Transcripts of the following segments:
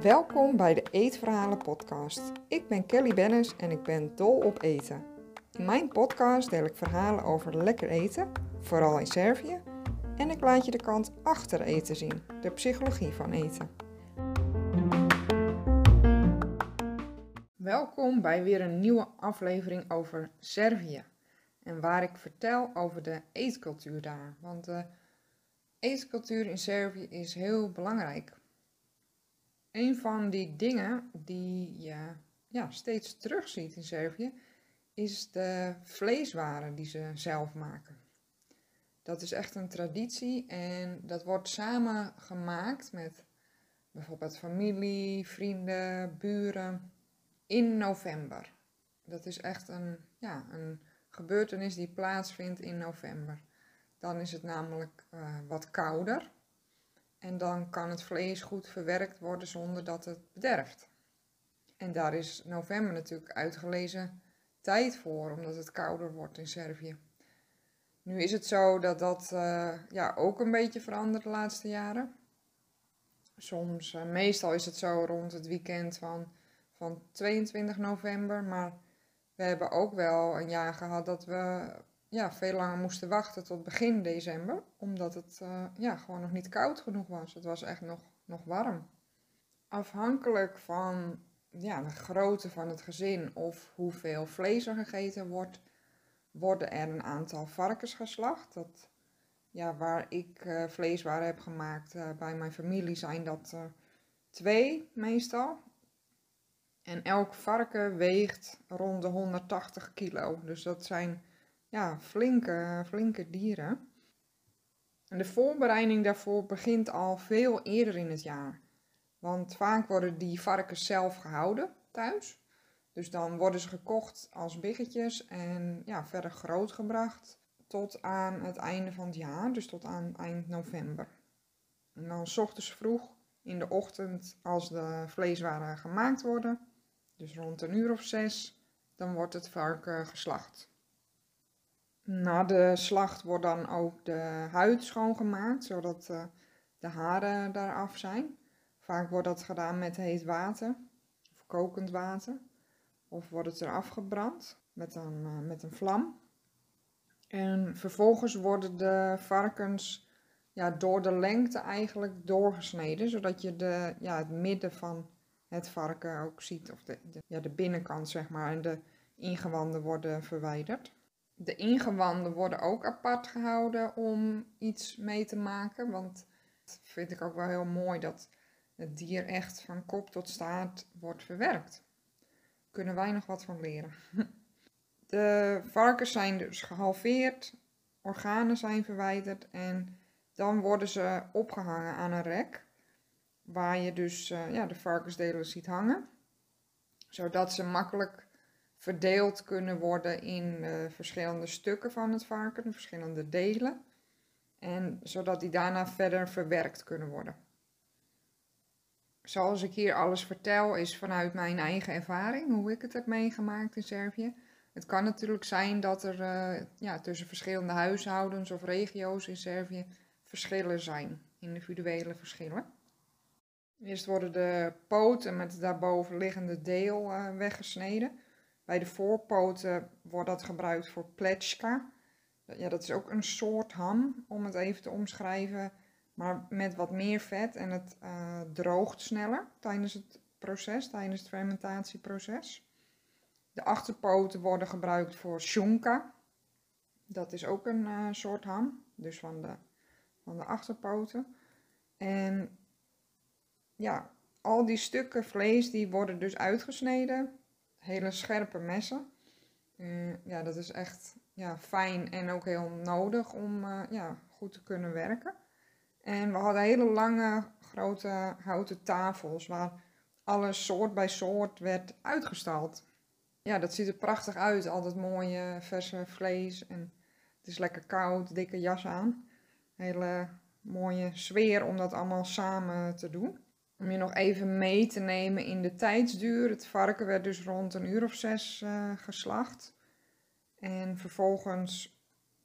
Welkom bij de Eetverhalen podcast. Ik ben Kelly Bennis en ik ben dol op eten. In mijn podcast deel ik verhalen over lekker eten, vooral in Servië, en ik laat je de kant achter eten zien, de psychologie van eten. Welkom bij weer een nieuwe aflevering over Servië. En waar ik vertel over de eetcultuur daar. Want de eetcultuur in Servië is heel belangrijk. Een van die dingen die je ja, steeds terugziet in Servië is de vleeswaren die ze zelf maken. Dat is echt een traditie en dat wordt samen gemaakt met bijvoorbeeld familie, vrienden, buren in november. Dat is echt een, ja, een gebeurtenis die plaatsvindt in november. Dan is het namelijk uh, wat kouder en dan kan het vlees goed verwerkt worden zonder dat het bederft. En daar is november natuurlijk uitgelezen tijd voor, omdat het kouder wordt in Servië. Nu is het zo dat dat uh, ja, ook een beetje verandert de laatste jaren. Soms, uh, meestal is het zo rond het weekend van, van 22 november. Maar we hebben ook wel een jaar gehad dat we ja, veel langer moesten wachten tot begin december. Omdat het uh, ja, gewoon nog niet koud genoeg was. Het was echt nog, nog warm. Afhankelijk van ja, de grootte van het gezin of hoeveel vlees er gegeten wordt, worden er een aantal varkens geslacht. Dat, ja, waar ik uh, vleeswaren heb gemaakt uh, bij mijn familie zijn dat twee meestal. En elk varken weegt rond de 180 kilo. Dus dat zijn ja, flinke, flinke dieren. En de voorbereiding daarvoor begint al veel eerder in het jaar. Want vaak worden die varkens zelf gehouden thuis. Dus dan worden ze gekocht als biggetjes en ja, verder grootgebracht tot aan het einde van het jaar, dus tot aan eind november. En dan s ochtends vroeg in de ochtend, als de vleeswaren gemaakt worden, dus rond een uur of zes, dan wordt het varken geslacht. Na de slacht wordt dan ook de huid schoongemaakt, zodat eh, de haren daaraf zijn. Vaak wordt dat gedaan met heet water of kokend water. Of wordt het eraf gebrand met een, uh, met een vlam. En vervolgens worden de varkens ja, door de lengte eigenlijk doorgesneden, zodat je de, ja, het midden van het varken ook ziet, of de, ja, de binnenkant zeg maar, en de ingewanden worden verwijderd. De ingewanden worden ook apart gehouden om iets mee te maken, want dat vind ik ook wel heel mooi dat het dier echt van kop tot staart wordt verwerkt. Kunnen wij nog wat van leren. De varkens zijn dus gehalveerd, organen zijn verwijderd en dan worden ze opgehangen aan een rek. Waar je dus uh, ja, de varkensdelen ziet hangen. Zodat ze makkelijk verdeeld kunnen worden in uh, verschillende stukken van het varken, verschillende delen. En zodat die daarna verder verwerkt kunnen worden zoals ik hier alles vertel, is vanuit mijn eigen ervaring, hoe ik het heb meegemaakt in Servië. Het kan natuurlijk zijn dat er uh, ja, tussen verschillende huishoudens of regio's in Servië verschillen zijn, individuele verschillen. Eerst worden de poten met het daarboven liggende deel uh, weggesneden. Bij de voorpoten wordt dat gebruikt voor pletschka. Ja, dat is ook een soort ham, om het even te omschrijven maar met wat meer vet en het uh, droogt sneller tijdens het proces, tijdens het fermentatieproces. De achterpoten worden gebruikt voor shunka. Dat is ook een uh, soort ham, dus van de, van de achterpoten. En ja, al die stukken vlees die worden dus uitgesneden. Hele scherpe messen. Uh, ja, dat is echt ja, fijn en ook heel nodig om ja, goed te kunnen werken. En we hadden hele lange, grote houten tafels waar alles soort bij soort werd uitgestald. Ja, dat ziet er prachtig uit. Altijd mooie verse vlees en het is lekker koud, dikke jas aan. Hele mooie sfeer om dat allemaal samen te doen. Om je nog even mee te nemen in de tijdsduur. Het varken werd dus rond een uur of zes uh, geslacht. En vervolgens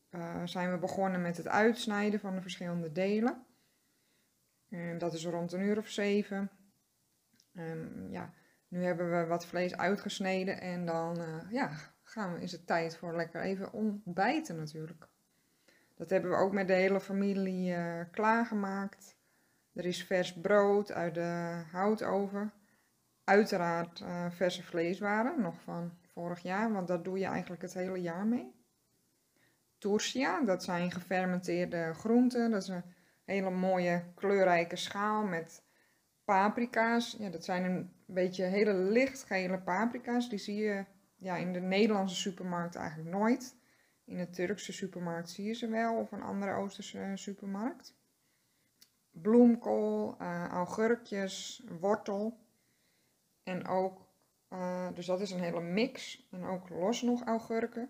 eh, zijn we begonnen met het uitsnijden van de verschillende delen. En dat is rond een uur of zeven. En ja, nu hebben we wat vlees uitgesneden en dan uh, ja, gaan we, is het tijd voor lekker even ontbijten natuurlijk. Dat hebben we ook met de hele familie klaargemaakt. Er is vers brood uit de houtoven. Uiteraard uh, verse vleeswaren, nog van vorig jaar, want dat doe je eigenlijk het hele jaar mee. Tursia, dat zijn gefermenteerde groenten. Dat is een hele mooie kleurrijke schaal met paprika's. Ja, dat zijn een beetje hele lichtgele paprika's. Die zie je ja, in de Nederlandse supermarkt eigenlijk nooit. In de Turkse supermarkt zie je ze wel, of een andere Oosterse supermarkt. Bloemkool, uh, augurkjes, wortel. En ook, uh, dus dat is een hele mix. En ook los nog augurken.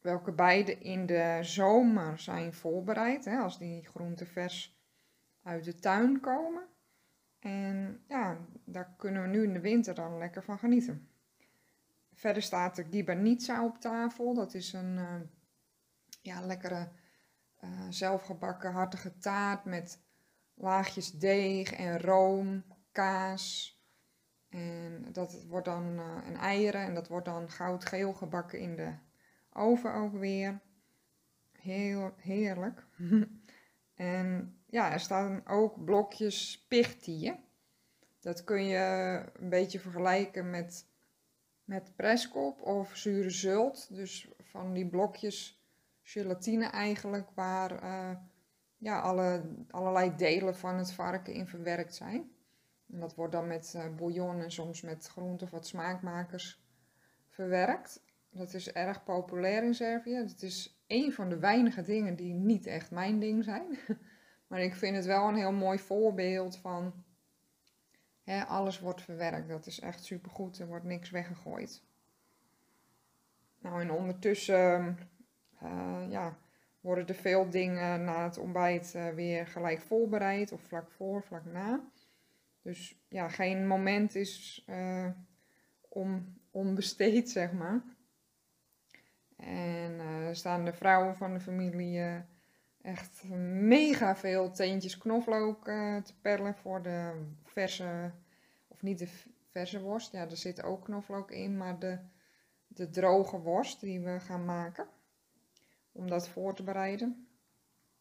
Welke beide in de zomer zijn voorbereid, hè, als die groenten vers uit de tuin komen. En ja, daar kunnen we nu in de winter dan lekker van genieten. Verder staat de gibanitsa op tafel. Dat is een uh, ja, lekkere zelfgebakken hartige taart met laagjes deeg en room, kaas. En dat wordt dan uh, een eieren en dat wordt dan goudgeel gebakken in de oven ook weer. Heel heerlijk. en ja, er staan ook blokjes pichtieën. Dat kun je een beetje vergelijken met, met preskop of zure zult. Dus van die blokjes gelatine eigenlijk, waar uh, ja, alle, allerlei delen van het varken in verwerkt zijn. En dat wordt dan met uh, bouillon en soms met groente of wat smaakmakers verwerkt. Dat is erg populair in Servië. Het is een van de weinige dingen die niet echt mijn ding zijn. Maar ik vind het wel een heel mooi voorbeeld van hè, alles wordt verwerkt. Dat is echt supergoed. Er wordt niks weggegooid. Nou, en ondertussen uh, ja, worden er veel dingen na het ontbijt uh, weer gelijk voorbereid. Of vlak voor, vlak na. Dus ja, geen moment is uh, onbesteed, zeg maar. En uh, staan de vrouwen van de familie echt mega veel teentjes knoflook te perlen voor de verse, of niet de verse worst, ja, er zit ook knoflook in, maar de, de droge worst die we gaan maken. Om dat voor te bereiden.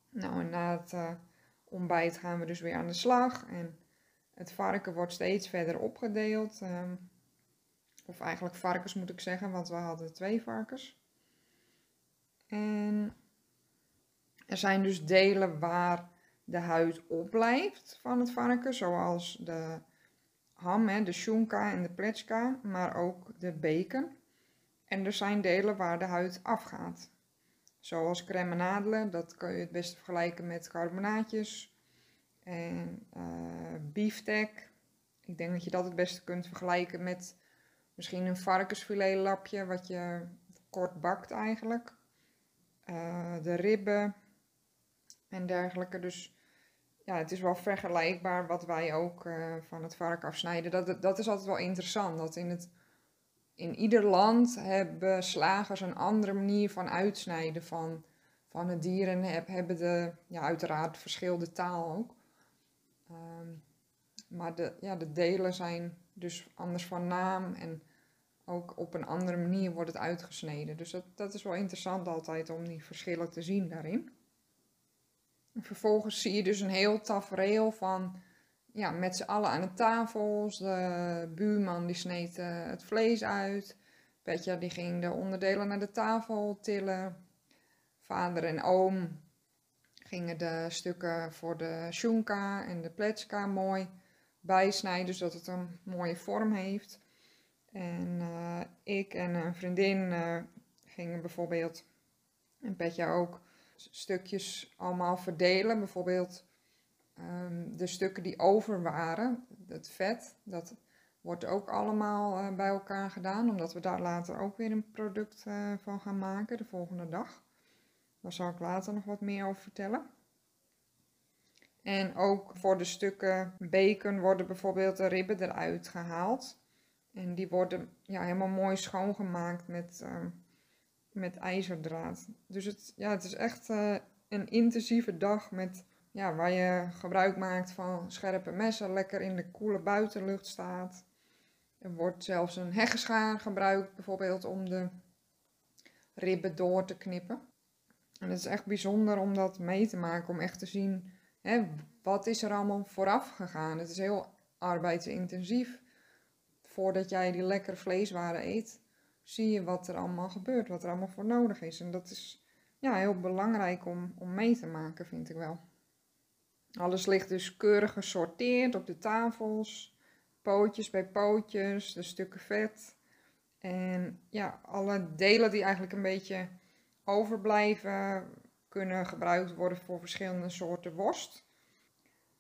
Nou, en na het ontbijt gaan we dus weer aan de slag. En het varken wordt steeds verder opgedeeld. Um, of eigenlijk varkens moet ik zeggen, want we hadden twee varkens. En er zijn dus delen waar de huid opblijft van het varken, zoals de ham, hè, de shunka en de pletska, maar ook de bacon. En er zijn delen waar de huid afgaat. Zoals crème nadelen, dat kun je het beste vergelijken met carbonaatjes. En uh, beefsteak, ik denk dat je dat het beste kunt vergelijken met misschien een varkensfiletlapje, wat je kort bakt eigenlijk. Uh, de ribben en dergelijke. Dus ja, het is wel vergelijkbaar wat wij ook uh, van het vark afsnijden. Dat, dat is altijd wel interessant. Dat in, het, in ieder land hebben slagers een andere manier van uitsnijden van, van het dier. En heb, hebben de, ja, uiteraard verschillende taal ook. Um, maar de, ja, de delen zijn dus anders van naam en ook op een andere manier wordt het uitgesneden. Dus dat, dat is wel interessant altijd om die verschillen te zien daarin. En vervolgens zie je dus een heel tafereel van ja, met z'n allen aan de tafels. De buurman die sneed uh, het vlees uit. Petja die ging de onderdelen naar de tafel tillen. Vader en oom gingen de stukken voor de shunka en de pletska mooi bijsnijden, zodat het een mooie vorm heeft. En uh, ik en een vriendin uh, gingen bijvoorbeeld, en Petja ook, stukjes allemaal verdelen. Bijvoorbeeld um, de stukken die over waren, het vet, dat wordt ook allemaal uh, bij elkaar gedaan. Omdat we daar later ook weer een product van gaan maken, de volgende dag. Daar zal ik later nog wat meer over vertellen. En ook voor de stukken bacon worden bijvoorbeeld de ribben eruit gehaald. En die worden ja, helemaal mooi schoongemaakt met uh, met ijzerdraad. Dus het, ja, het is echt eh, een intensieve dag met, ja, waar je gebruik maakt van scherpe messen, lekker in de koele buitenlucht staat. Er wordt zelfs een heggenschaar gebruikt, bijvoorbeeld om de ribben door te knippen. En het is echt bijzonder om dat mee te maken, om echt te zien hè, wat is er allemaal vooraf gegaan. Het is heel arbeidsintensief. Voordat jij die lekkere vleeswaren eet, zie je wat er allemaal gebeurt, wat er allemaal voor nodig is. En dat is ja, heel belangrijk om, om mee te maken, vind ik wel. Alles ligt dus keurig gesorteerd op de tafels, pootjes bij pootjes, de stukken vet. En ja, alle delen die eigenlijk een beetje overblijven, kunnen gebruikt worden voor verschillende soorten worst.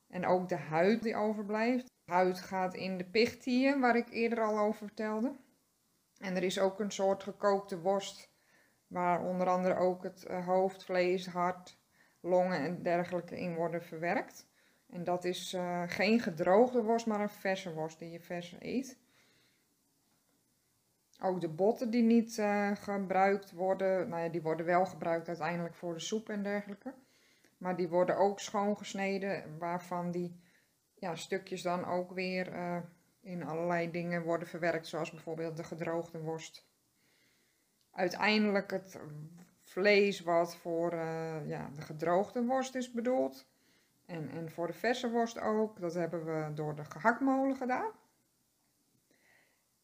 En ook de huid die overblijft. Huid gaat in de pichtieën, waar ik eerder al over vertelde. En er is ook een soort gekookte worst, waar onder andere ook het eh, hoofd, vlees, hart, longen en dergelijke in worden verwerkt. En dat is uh, geen gedroogde worst, maar een verse worst die je vers eet. Ook de botten die niet uh, gebruikt worden, nou ja, die worden wel gebruikt uiteindelijk voor de soep en dergelijke. Maar die worden ook schoongesneden, waarvan die ja, stukjes dan ook weer uh, in allerlei dingen worden verwerkt, zoals bijvoorbeeld de gedroogde worst. Uiteindelijk het vlees wat voor uh, ja, de gedroogde worst is bedoeld. En, en voor de verse worst ook. Dat hebben we door de gehaktmolen gedaan.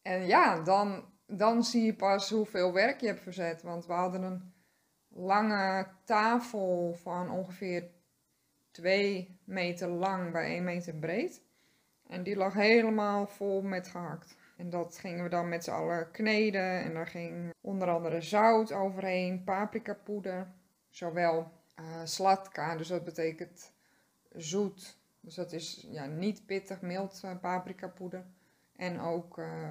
En ja, dan, dan zie je pas hoeveel werk je hebt verzet. Want we hadden een lange tafel van ongeveer 2 meter lang bij 1 meter breed. En die lag helemaal vol met gehakt. En dat gingen we dan met z'n allen kneden. En daar ging onder andere zout overheen, paprikapoeder. Zowel uh, slatka, dus dat betekent zoet. Dus dat is ja, niet pittig, mild uh, paprikapoeder. En ook uh,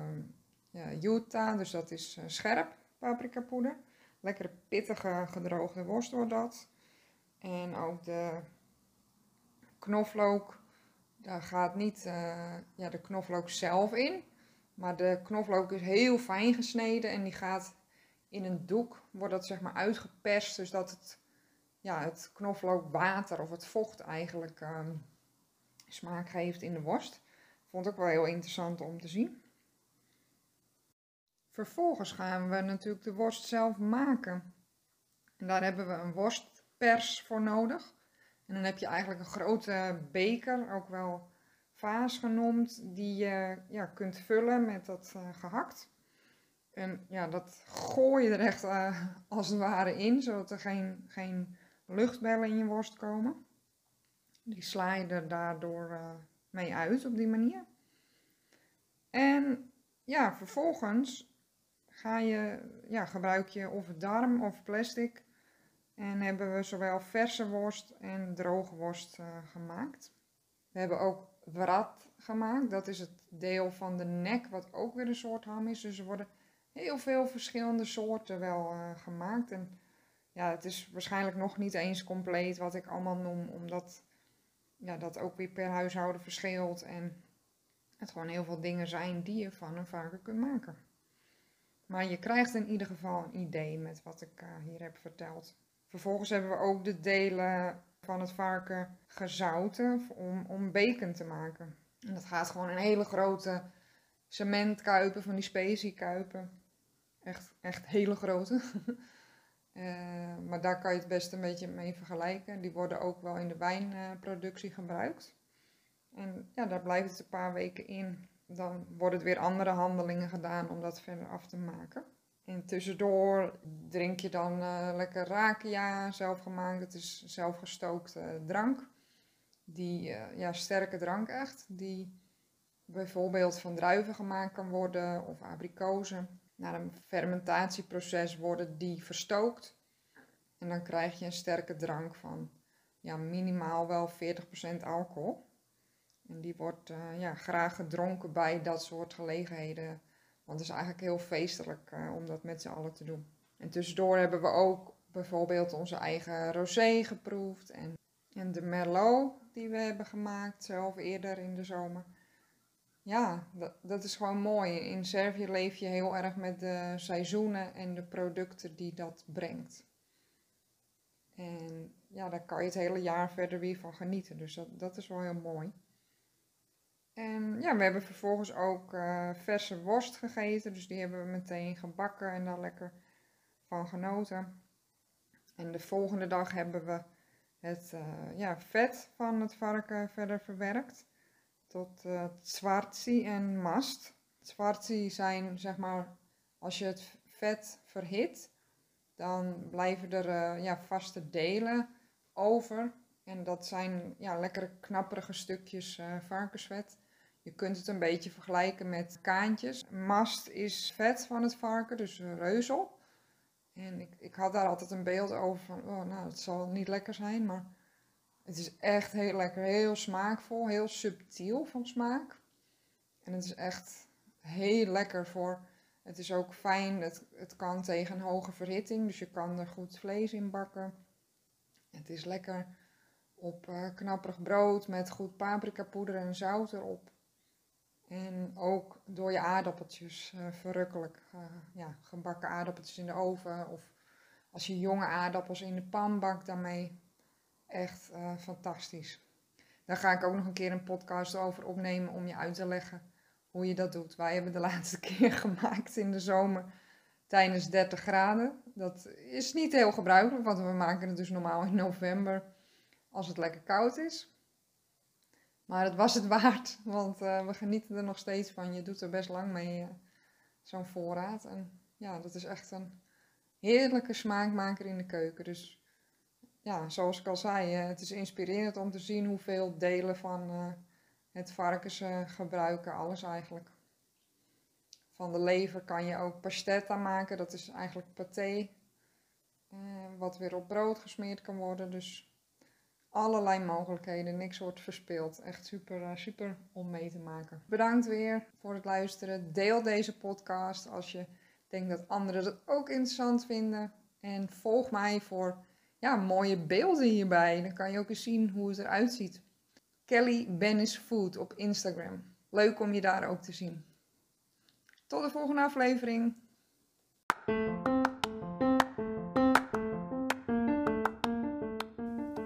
ja, dus dat is scherp paprikapoeder. Lekkere pittige gedroogde worst wordt dat. En ook de knoflook daar gaat niet ja, de knoflook zelf in. Maar de knoflook is heel fijn gesneden en die gaat in een doek, wordt dat zeg maar uitgeperst. Dus dat het, ja, het knoflookwater of het vocht eigenlijk um, smaak geeft in de worst. Vond ik ook wel heel interessant om te zien. Vervolgens gaan we natuurlijk de worst zelf maken. En daar hebben we een worstpers voor nodig. En dan heb je eigenlijk een grote beker, ook wel vaas genoemd, die je ja, kunt vullen met dat uh, gehakt. En ja, dat gooi je er echt uh, als het ware in, zodat er geen, geen luchtbellen in je worst komen. Die sla je er daardoor uh, mee uit op die manier. En ja, vervolgens ga je, ja, gebruik je of darm of plastic en hebben we zowel verse worst en droge worst gemaakt. We hebben ook wrat gemaakt. Dat is het deel van de nek wat ook weer een soort ham is. Dus er worden heel veel verschillende soorten wel uh, gemaakt. En ja, het is waarschijnlijk nog niet eens compleet wat ik allemaal noem. Omdat ja, dat ook weer per huishouden verschilt. En het gewoon heel veel dingen zijn die je van een varken kunt maken. Maar je krijgt in ieder geval een idee met wat ik uh, hier heb verteld. Vervolgens hebben we ook de delen van het varken gezouten om, om bacon te maken. En dat gaat gewoon in hele grote cementkuipen, van die speciekuipen. Echt, echt hele grote. uh, maar daar kan je het best een beetje mee vergelijken. Die worden ook wel in de wijnproductie gebruikt. En ja, daar blijft het een paar weken in. Dan worden er weer andere handelingen gedaan om dat verder af te maken. En tussendoor drink je dan uh, lekker rakia, zelfgemaakt. Het is zelfgestookte drank. Die, uh, ja, sterke drank echt. Die bijvoorbeeld van druiven gemaakt kan worden of abrikozen. Na een fermentatieproces worden die verstookt. En dan krijg je een sterke drank van ja, minimaal wel 40% alcohol. En die wordt ja, graag gedronken bij dat soort gelegenheden want het is eigenlijk heel feestelijk uh, om dat met z'n allen te doen. En tussendoor hebben we ook bijvoorbeeld onze eigen rosé geproefd. En, en de merlot die we hebben gemaakt zelf eerder in de zomer. ja, dat, dat is gewoon mooi. In Servië leef je heel erg met de seizoenen en de producten die dat brengt. En ja, daar kan je het hele jaar verder weer van genieten. Dus dat, dat is wel heel mooi. En ja, we hebben vervolgens ook uh, verse worst gegeten. Dus die hebben we meteen gebakken en daar lekker van genoten. En de volgende dag hebben we het uh, ja, vet van het varken verder verwerkt. Tot uh, en mast. Zwartzi zijn zeg maar, als je het vet verhit, dan blijven er ja, vaste delen over. En dat zijn ja, lekkere knapperige stukjes varkensvet. Je kunt het een beetje vergelijken met kaantjes. Mast is vet van het varken, dus reuzel. En ik, ik had daar altijd een beeld over van, oh, nou, het zal niet lekker zijn, maar het is echt heel lekker, heel smaakvol, heel subtiel van smaak. En het is echt heel lekker voor, het is ook fijn, het, het kan tegen hoge verhitting, dus je kan er goed vlees in bakken. Het is lekker op uh, knapperig brood met goed paprikapoeder en zout erop. En ook door je aardappeltjes, uh, verrukkelijk. Uh, ja, gebakken aardappeltjes in de oven. Of als je jonge aardappels in de pan bakt daarmee. Echt uh, fantastisch. Daar ga ik ook nog een keer een podcast over opnemen om je uit te leggen hoe je dat doet. Wij hebben de laatste keer gemaakt in de zomer tijdens 30 graden. Dat is niet heel gebruikelijk, want we maken het dus normaal in november als het lekker koud is. Maar het was het waard, want uh, we genieten er nog steeds van. Je doet er best lang mee, uh, zo'n voorraad. En ja, dat is echt een heerlijke smaakmaker in de keuken. Dus ja, zoals ik al zei, uh, het is inspirerend om te zien hoeveel delen van het varken ze gebruiken. Alles eigenlijk. Van de lever kan je ook pastetta maken. Dat is eigenlijk paté. wat weer op brood gesmeerd kan worden. Dus allerlei mogelijkheden. Niks wordt verspeeld. Echt super, eh, super om mee te maken. Bedankt weer voor het luisteren. Deel deze podcast als je denkt dat anderen het ook interessant vinden. En volg mij voor ja, mooie beelden hierbij. Dan kan je ook eens zien hoe het eruit ziet. Kelly Bennis Food op Instagram. Leuk om je daar ook te zien. Tot de volgende aflevering.